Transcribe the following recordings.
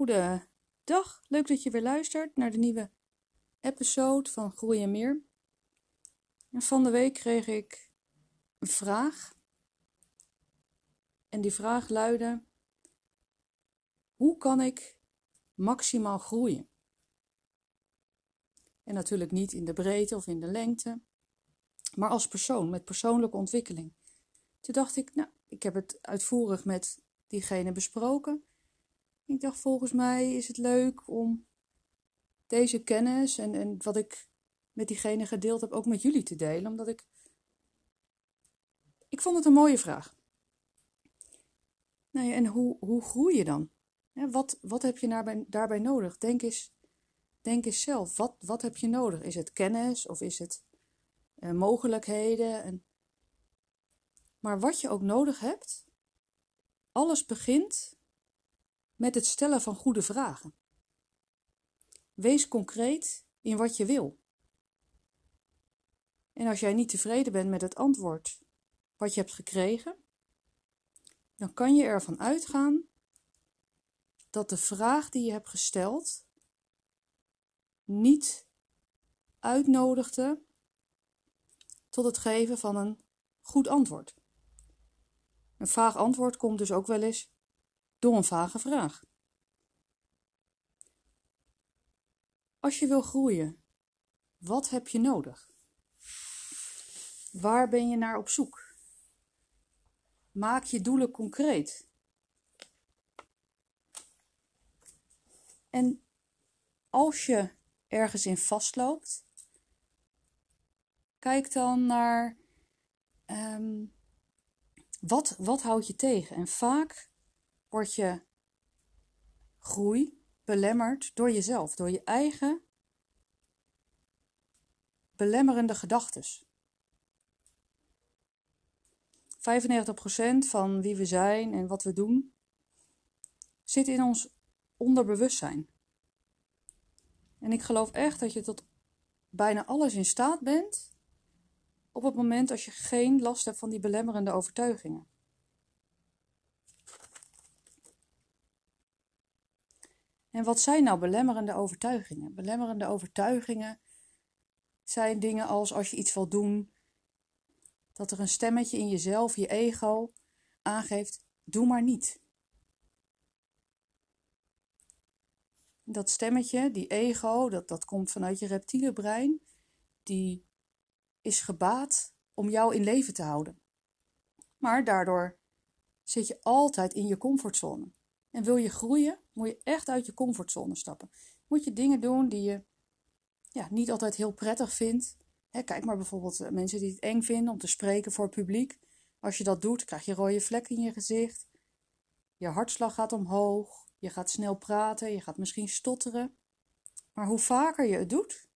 Goedendag, leuk dat je weer luistert naar de nieuwe episode van Groei en Meer. Van de week kreeg ik een vraag. En die vraag luidde: Hoe kan ik maximaal groeien? En natuurlijk niet in de breedte of in de lengte, maar als persoon, met persoonlijke ontwikkeling. Toen dacht ik, nou, ik heb het uitvoerig met diegene besproken. Ik dacht, volgens mij is het leuk om deze kennis en, en wat ik met diegene gedeeld heb ook met jullie te delen. Omdat ik. Ik vond het een mooie vraag. Nou ja, en hoe, hoe groei je dan? wat, wat heb je daarbij, daarbij nodig? Denk eens, denk eens zelf. Wat, wat heb je nodig? Is het kennis of is het uh, mogelijkheden? En... Maar wat je ook nodig hebt, alles begint met het stellen van goede vragen. Wees concreet in wat je wil. En als jij niet tevreden bent met het antwoord wat je hebt gekregen, dan kan je ervan uitgaan dat de vraag die je hebt gesteld niet uitnodigde tot het geven van een goed antwoord. Een vaag antwoord komt dus ook wel eens door een vage vraag. Als je wil groeien, wat heb je nodig? Waar ben je naar op zoek? Maak je doelen concreet. En als je ergens in vastloopt, kijk dan naar um, wat, wat houdt je tegen. En vaak word je groei belemmerd door jezelf, door je eigen belemmerende gedachten. 95% van wie we zijn en wat we doen zit in ons onderbewustzijn. En ik geloof echt dat je tot bijna alles in staat bent op het moment als je geen last hebt van die belemmerende overtuigingen. En wat zijn nou belemmerende overtuigingen? Belemmerende overtuigingen zijn dingen als als je iets wil doen, dat er een stemmetje in jezelf, je ego, aangeeft: doe maar niet. Dat stemmetje, die ego, dat, dat komt vanuit je reptiele brein, die is gebaat om jou in leven te houden. Maar daardoor zit je altijd in je comfortzone. En wil je groeien, moet je echt uit je comfortzone stappen. Moet je dingen doen die je ja, niet altijd heel prettig vindt. kijk maar bijvoorbeeld eh, mensen die het eng vinden om te spreken voor het publiek. Als je dat doet, krijg je rode vlekken in je gezicht. Je hartslag gaat omhoog. Je gaat snel praten. Je gaat misschien stotteren. Maar hoe vaker je het doet,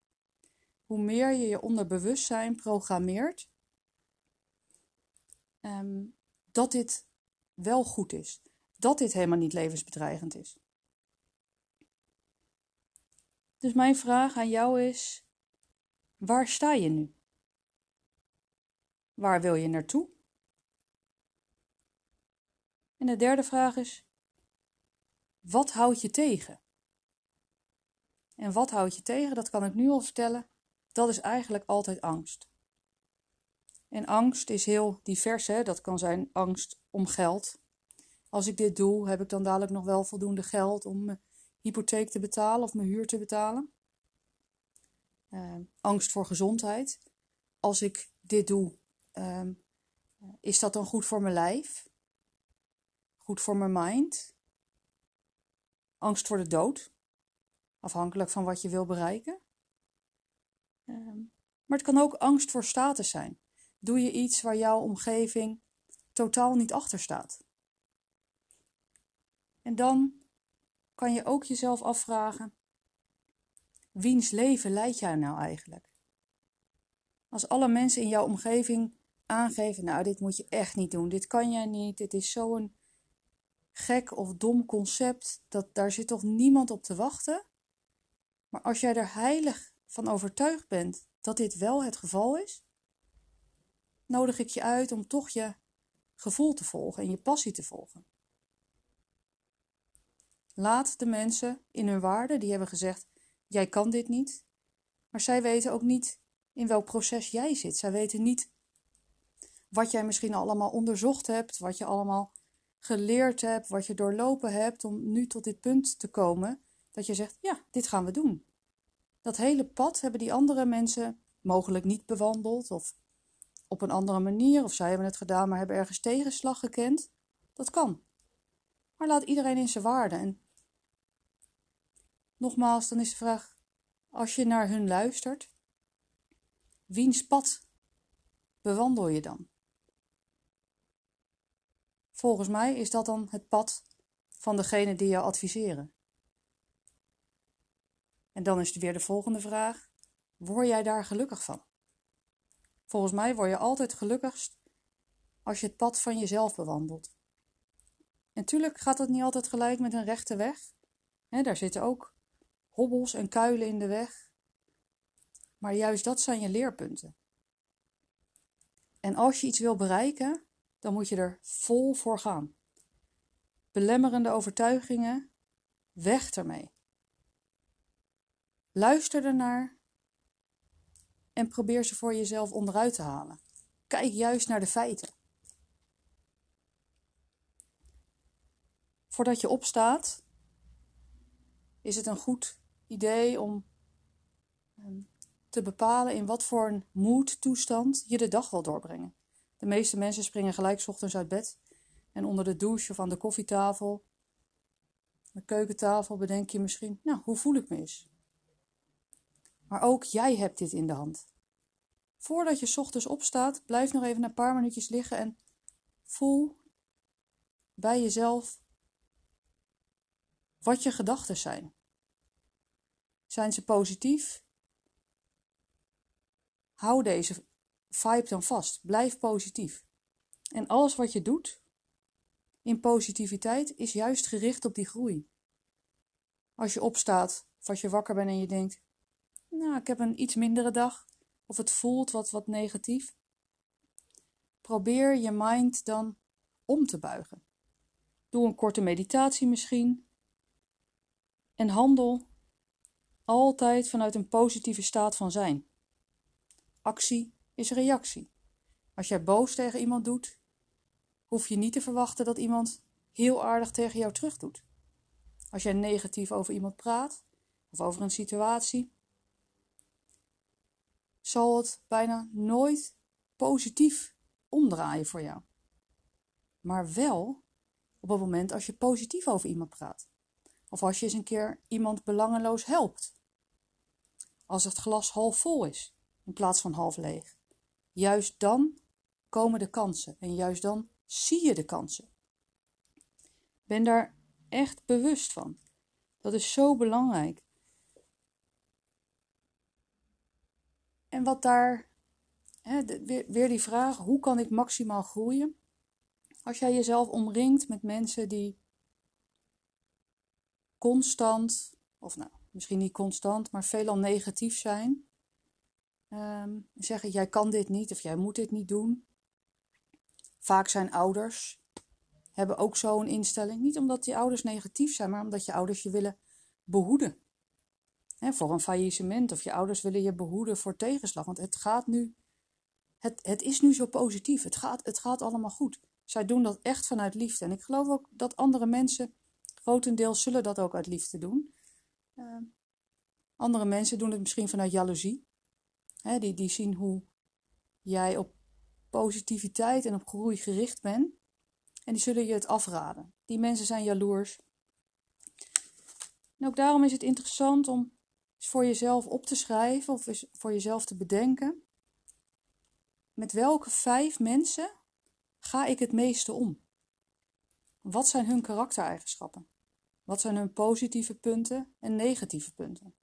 hoe meer je je onderbewustzijn programmeert um, dat dit wel goed is dat dit helemaal niet levensbedreigend is. Dus mijn vraag aan jou is: waar sta je nu? Waar wil je naartoe? En de derde vraag is: wat houdt je tegen? En wat houdt je tegen, dat kan ik nu al vertellen, dat is eigenlijk altijd angst. En angst is heel divers, hè? dat kan zijn angst om geld, als ik dit doe, heb ik dan dadelijk nog wel voldoende geld om hypotheek te betalen of mijn huur te betalen? Uh, angst voor gezondheid. Als ik dit doe, uh, is dat dan goed voor mijn lijf? Goed voor mijn mind? Angst voor de dood, afhankelijk van wat je wil bereiken. Uh, maar het kan ook angst voor status zijn. Doe je iets waar jouw omgeving totaal niet achter staat? En dan kan je ook jezelf afvragen: wiens leven leid jij nou eigenlijk? Als alle mensen in jouw omgeving aangeven: Nou, dit moet je echt niet doen, dit kan jij niet, dit is zo'n gek of dom concept, dat daar zit toch niemand op te wachten? Maar als jij er heilig van overtuigd bent dat dit wel het geval is, nodig ik je uit om toch je gevoel te volgen en je passie te volgen. Laat de mensen in hun waarde, die hebben gezegd: jij kan dit niet. Maar zij weten ook niet in welk proces jij zit. Zij weten niet wat jij misschien allemaal onderzocht hebt, wat je allemaal geleerd hebt, wat je doorlopen hebt om nu tot dit punt te komen dat je zegt: ja, dit gaan we doen. Dat hele pad hebben die andere mensen mogelijk niet bewandeld of op een andere manier, of zij hebben het gedaan maar hebben ergens tegenslag gekend. Dat kan. Maar laat iedereen in zijn waarde. En nogmaals, dan is de vraag: als je naar hun luistert, wiens pad bewandel je dan? Volgens mij is dat dan het pad van degene die jou adviseren. En dan is er weer de volgende vraag: word jij daar gelukkig van? Volgens mij word je altijd gelukkigst als je het pad van jezelf bewandelt. Natuurlijk gaat dat niet altijd gelijk met een rechte weg. daar zitten ook hobbels en kuilen in de weg. Maar juist dat zijn je leerpunten. En als je iets wil bereiken, dan moet je er vol voor gaan. Belemmerende overtuigingen, weg ermee. Luister ernaar en probeer ze voor jezelf onderuit te halen. Kijk juist naar de feiten. Voordat je opstaat, is het een goed idee om ehm, te bepalen in wat voor een moodtoestand je de dag wil doorbrengen. De meeste mensen springen gelijk ochtends uit bed en onder de douche of aan de koffietafel, de keukentafel, bedenk je misschien, nou, hoe voel ik me eens? Maar ook jij hebt dit in de hand. Voordat je ochtends opstaat, blijf nog even een paar minuutjes liggen en voel bij jezelf wat je gedachten zijn. Zijn ze positief? Hou deze vibe dan vast. Blijf positief. En alles wat je doet in positiviteit is juist gericht op die groei. Als je opstaat of als je wakker bent en je denkt: Nou, ik heb een iets mindere dag, of het voelt wat, wat negatief, probeer je mind dan om te buigen. Doe een korte meditatie misschien. En handel altijd vanuit een positieve staat van zijn. Actie is reactie. Als jij boos tegen iemand doet, hoef je niet te verwachten dat iemand heel aardig tegen jou terug doet. Als jij negatief over iemand praat of over een situatie, zal het bijna nooit positief omdraaien voor jou. Maar wel op het moment als je positief over iemand praat. Of als je eens een keer iemand belangeloos helpt. Als het glas half vol is in plaats van half leeg. Juist dan komen de kansen en juist dan zie je de kansen. Ben daar echt bewust van. Dat is zo belangrijk. En wat daar, weer die vraag, hoe kan ik maximaal groeien? Als jij jezelf omringt met mensen die constant, of nou, misschien niet constant, maar veelal negatief zijn, um, zeggen jij kan dit niet of jij moet dit niet doen. Vaak zijn ouders, hebben ook zo'n instelling. Niet omdat die ouders negatief zijn, maar omdat je ouders je willen behoeden. voor een faillissement of je ouders willen je behoeden voor tegenslag. Want het gaat nu, het, het is nu zo positief. Het gaat, het gaat allemaal goed. Zij doen dat echt vanuit liefde. En ik geloof ook dat andere mensen grotendeels zullen dat ook uit liefde doen. Uh, andere mensen doen het misschien vanuit jaloezie die, die zien hoe jij op positiviteit en op groei gericht bent. En die zullen je het afraden. Die mensen zijn jaloers. En ook daarom is het interessant om eens voor jezelf op te schrijven of eens voor jezelf te bedenken. Met welke vijf mensen ga ik het meeste om? Wat zijn hun karaktereigenschappen? Wat zijn hun positieve punten en negatieve punten?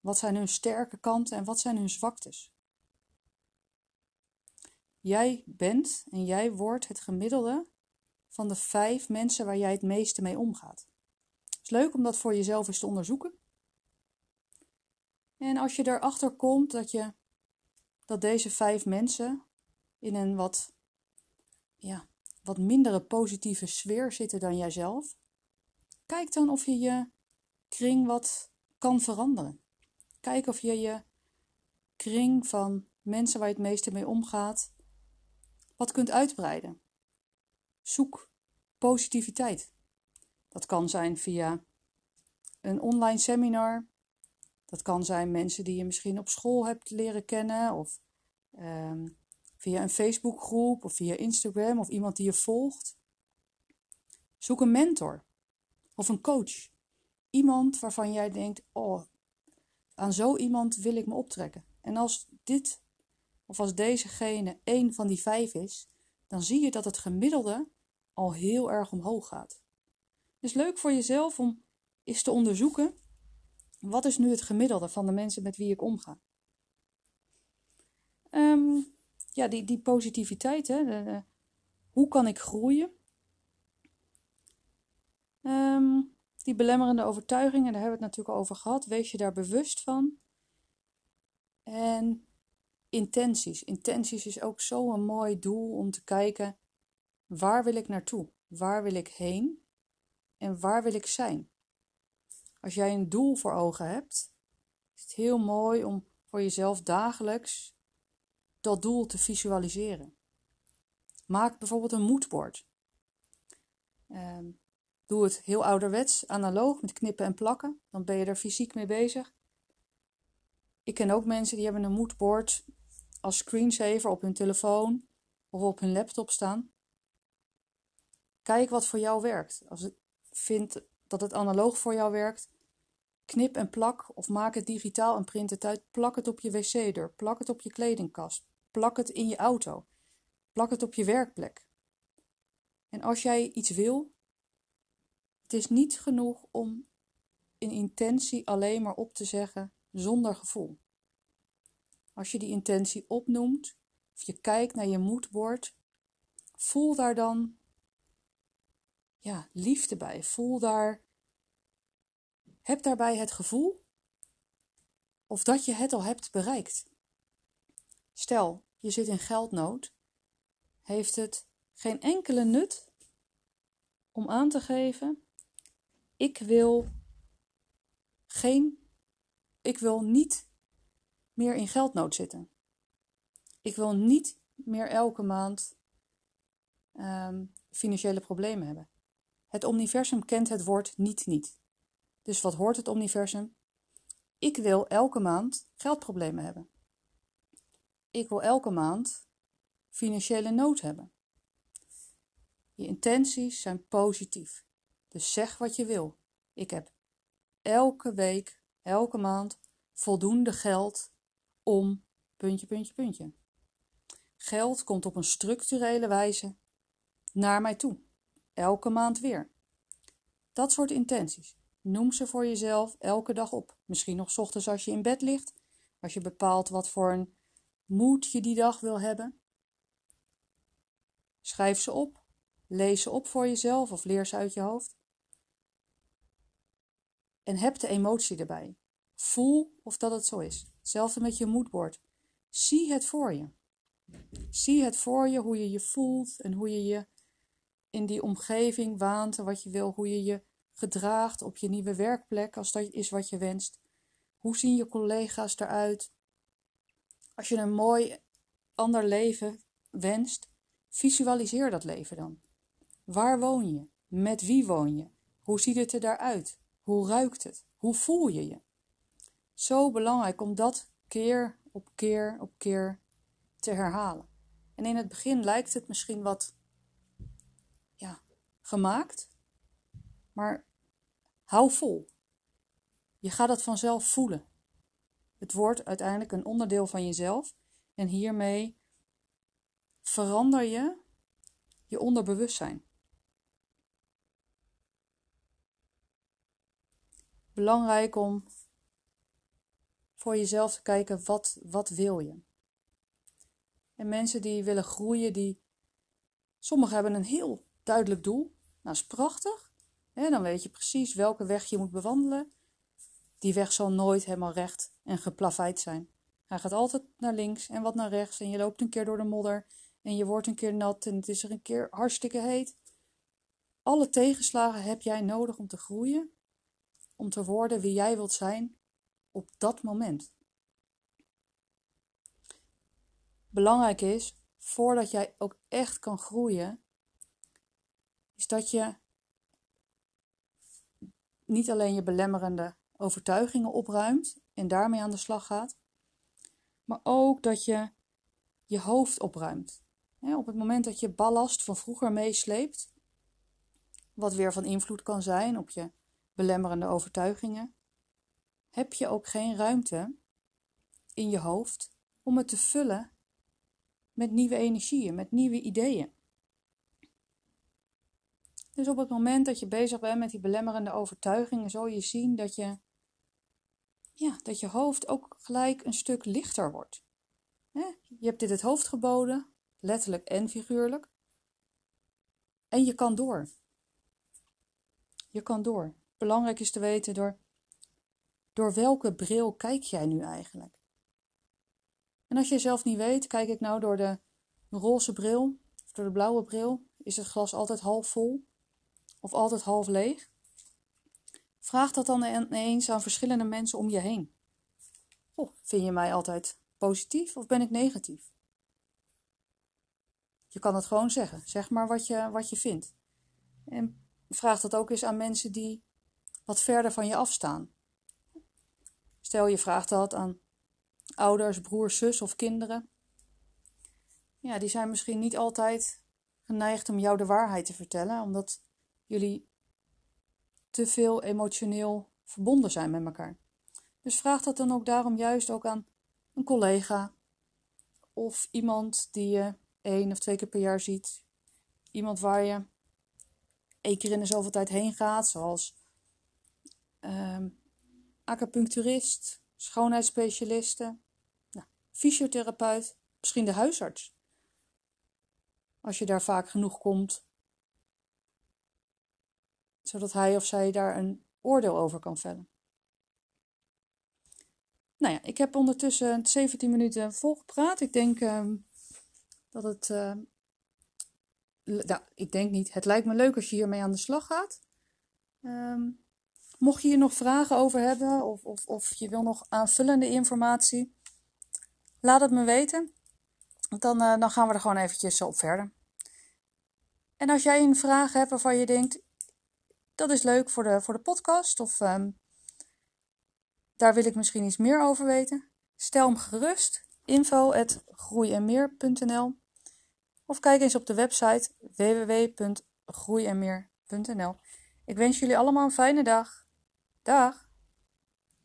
Wat zijn hun sterke kanten en wat zijn hun zwaktes? Jij bent en jij wordt het gemiddelde van de vijf mensen waar jij het meeste mee omgaat. Het is leuk om dat voor jezelf eens te onderzoeken. En als je erachter komt dat, je, dat deze vijf mensen in een wat, ja, wat mindere positieve sfeer zitten dan jijzelf, Kijk dan of je je kring wat kan veranderen. Kijk of je je kring van mensen waar je het meeste mee omgaat, wat kunt uitbreiden. Zoek positiviteit. Dat kan zijn via een online seminar. Dat kan zijn mensen die je misschien op school hebt leren kennen of um, via een Facebookgroep of via Instagram of iemand die je volgt. Zoek een mentor of een coach. Iemand waarvan jij denkt: oh, aan zo iemand wil ik me optrekken. En als dit of als dezegene één van die vijf is, dan zie je dat het gemiddelde al heel erg omhoog gaat. Is leuk voor jezelf om eens te onderzoeken: wat is nu het gemiddelde van de mensen met wie ik omga? Um, ja, die, die positiviteit, hè, hoe kan ik groeien? Um, die belemmerende overtuigingen, daar hebben we het natuurlijk al over gehad. Wees je daar bewust van. En intenties. Intenties is ook zo'n mooi doel om te kijken, waar wil ik naartoe? Waar wil ik heen? En waar wil ik zijn? Als jij een doel voor ogen hebt, is het heel mooi om voor jezelf dagelijks dat doel te visualiseren. Maak bijvoorbeeld een moodboard. Ehm, doe het heel ouderwets, analoog, met knippen en plakken. Dan ben je er fysiek mee bezig. Ik ken ook mensen die hebben een moodboard als screensaver op hun telefoon of op hun laptop staan. Kijk wat voor jou werkt. Als je vindt dat het analoog voor jou werkt, knip en plak of maak het digitaal en print het uit. Plak het op je wc-deur, plak het op je kledingkast, plak het in je auto, plak het op je werkplek. En als jij iets wil, het is niet genoeg om een intentie alleen maar op te zeggen zonder gevoel. Als je die intentie opnoemt, of je kijkt naar je moedwoord, voel daar dan ja, liefde bij. Voel daar, heb daarbij het gevoel of dat je het al hebt bereikt. Stel, je zit in geldnood, heeft het geen enkele nut om aan te geven: ik wil geen, ik wil niet meer in geldnood zitten. Ik wil niet meer elke maand um, financiële problemen hebben. Het universum kent het woord niet niet. Dus wat hoort het universum? Ik wil elke maand geldproblemen hebben. Ik wil elke maand financiële nood hebben. Je intenties zijn positief. Dus zeg wat je wil. Ik heb elke week, elke maand voldoende geld om puntje, puntje, puntje. Geld komt op een structurele wijze naar mij toe. Elke maand weer. Dat soort intenties. Noem ze voor jezelf elke dag op. Misschien nog ochtends als je in bed ligt, als je bepaalt wat voor een moed je die dag wil hebben. Schrijf ze op, lees ze op voor jezelf of leer ze uit je hoofd. En heb de emotie erbij. Voel of dat het zo is. Hetzelfde met je moodboard. Zie het voor je. Zie het voor je, hoe je je voelt en hoe je je in die omgeving waant en wat je wil, hoe je je gedraagt op je nieuwe werkplek, als dat is wat je wenst. Hoe zien je collega's eruit? Als je een mooi ander leven wenst, visualiseer dat leven dan. Waar woon je? Met wie woon je? Hoe ziet het er daaruit? Hoe ruikt het? Hoe voel je je? Zo belangrijk om dat keer op keer op keer te herhalen. En in het begin lijkt het misschien wat ja, gemaakt, maar hou vol. Je gaat het vanzelf voelen. Het wordt uiteindelijk een onderdeel van jezelf en hiermee verander je je onderbewustzijn. Belangrijk om voor jezelf te kijken, wat, wat wil je? En mensen die willen groeien, die, sommigen hebben een heel duidelijk doel. Nou, is prachtig. Hè? Dan weet je precies welke weg je moet bewandelen. Die weg zal nooit helemaal recht en geplaveid zijn. Hij gaat altijd naar links en wat naar rechts. En je loopt een keer door de modder. En je wordt een keer nat en het is er een keer hartstikke heet. alle tegenslagen heb jij nodig om te groeien, om te worden wie jij wilt zijn op dat moment. Belangrijk is, voordat jij ook echt kan groeien, is dat je niet alleen je belemmerende overtuigingen opruimt en daarmee aan de slag gaat, maar ook dat je je hoofd opruimt. op het moment dat je ballast van vroeger meesleept, wat weer van invloed kan zijn op je belemmerende overtuigingen, heb je ook geen ruimte in je hoofd om het te vullen met nieuwe energieën, met nieuwe ideeën. Dus op het moment dat je bezig bent met die belemmerende overtuigingen, zul je zien dat je, ja, dat je hoofd ook gelijk een stuk lichter wordt. Je hebt dit het hoofd geboden, letterlijk en figuurlijk. En je kan door. Je kan door. Belangrijk is te weten door, door welke bril kijk jij nu eigenlijk? En als je zelf niet weet, kijk ik nou door de roze bril of door de blauwe bril, is het glas altijd half vol of altijd half leeg? Vraag dat dan eens aan verschillende mensen om je heen. Oh, vind je mij altijd positief of ben ik negatief? Je kan het gewoon zeggen. Zeg maar wat je, wat je vindt. En vraag dat ook eens aan mensen die wat verder van je afstaan. Stel je vraagt dat aan ouders, broers, zus of kinderen. Ja, die zijn misschien niet altijd geneigd om jou de waarheid te vertellen, omdat jullie te veel emotioneel verbonden zijn met elkaar. Dus vraag dat dan ook daarom juist ook aan een collega of iemand die je één of twee keer per jaar ziet. Iemand waar je één keer in de zoveel tijd heen gaat, zoals um, acupuncturist, schoonheidsspecialisten, nou, fysiotherapeut, misschien de huisarts. Als je daar vaak genoeg komt, zodat hij of zij daar een oordeel over kan vellen. Nou ja, ik heb ondertussen 17 minuten volgepraat. Ik denk uh, dat het. Nou, ik denk niet. Het lijkt me leuk als je hiermee aan de slag gaat. Um, mocht je hier nog vragen over hebben of, of, of je wil nog aanvullende informatie, laat het me weten. Dan, uh, dan gaan we er gewoon eventjes op verder. En als jij een vraag hebt waarvan je denkt, dat is leuk voor de, voor de podcast of um, daar wil ik misschien iets meer over weten. Stel hem gerust info.groeienmeer.nl of kijk eens op de website www.groeienmeer.nl. Ik wens jullie allemaal een fijne dag. Dag!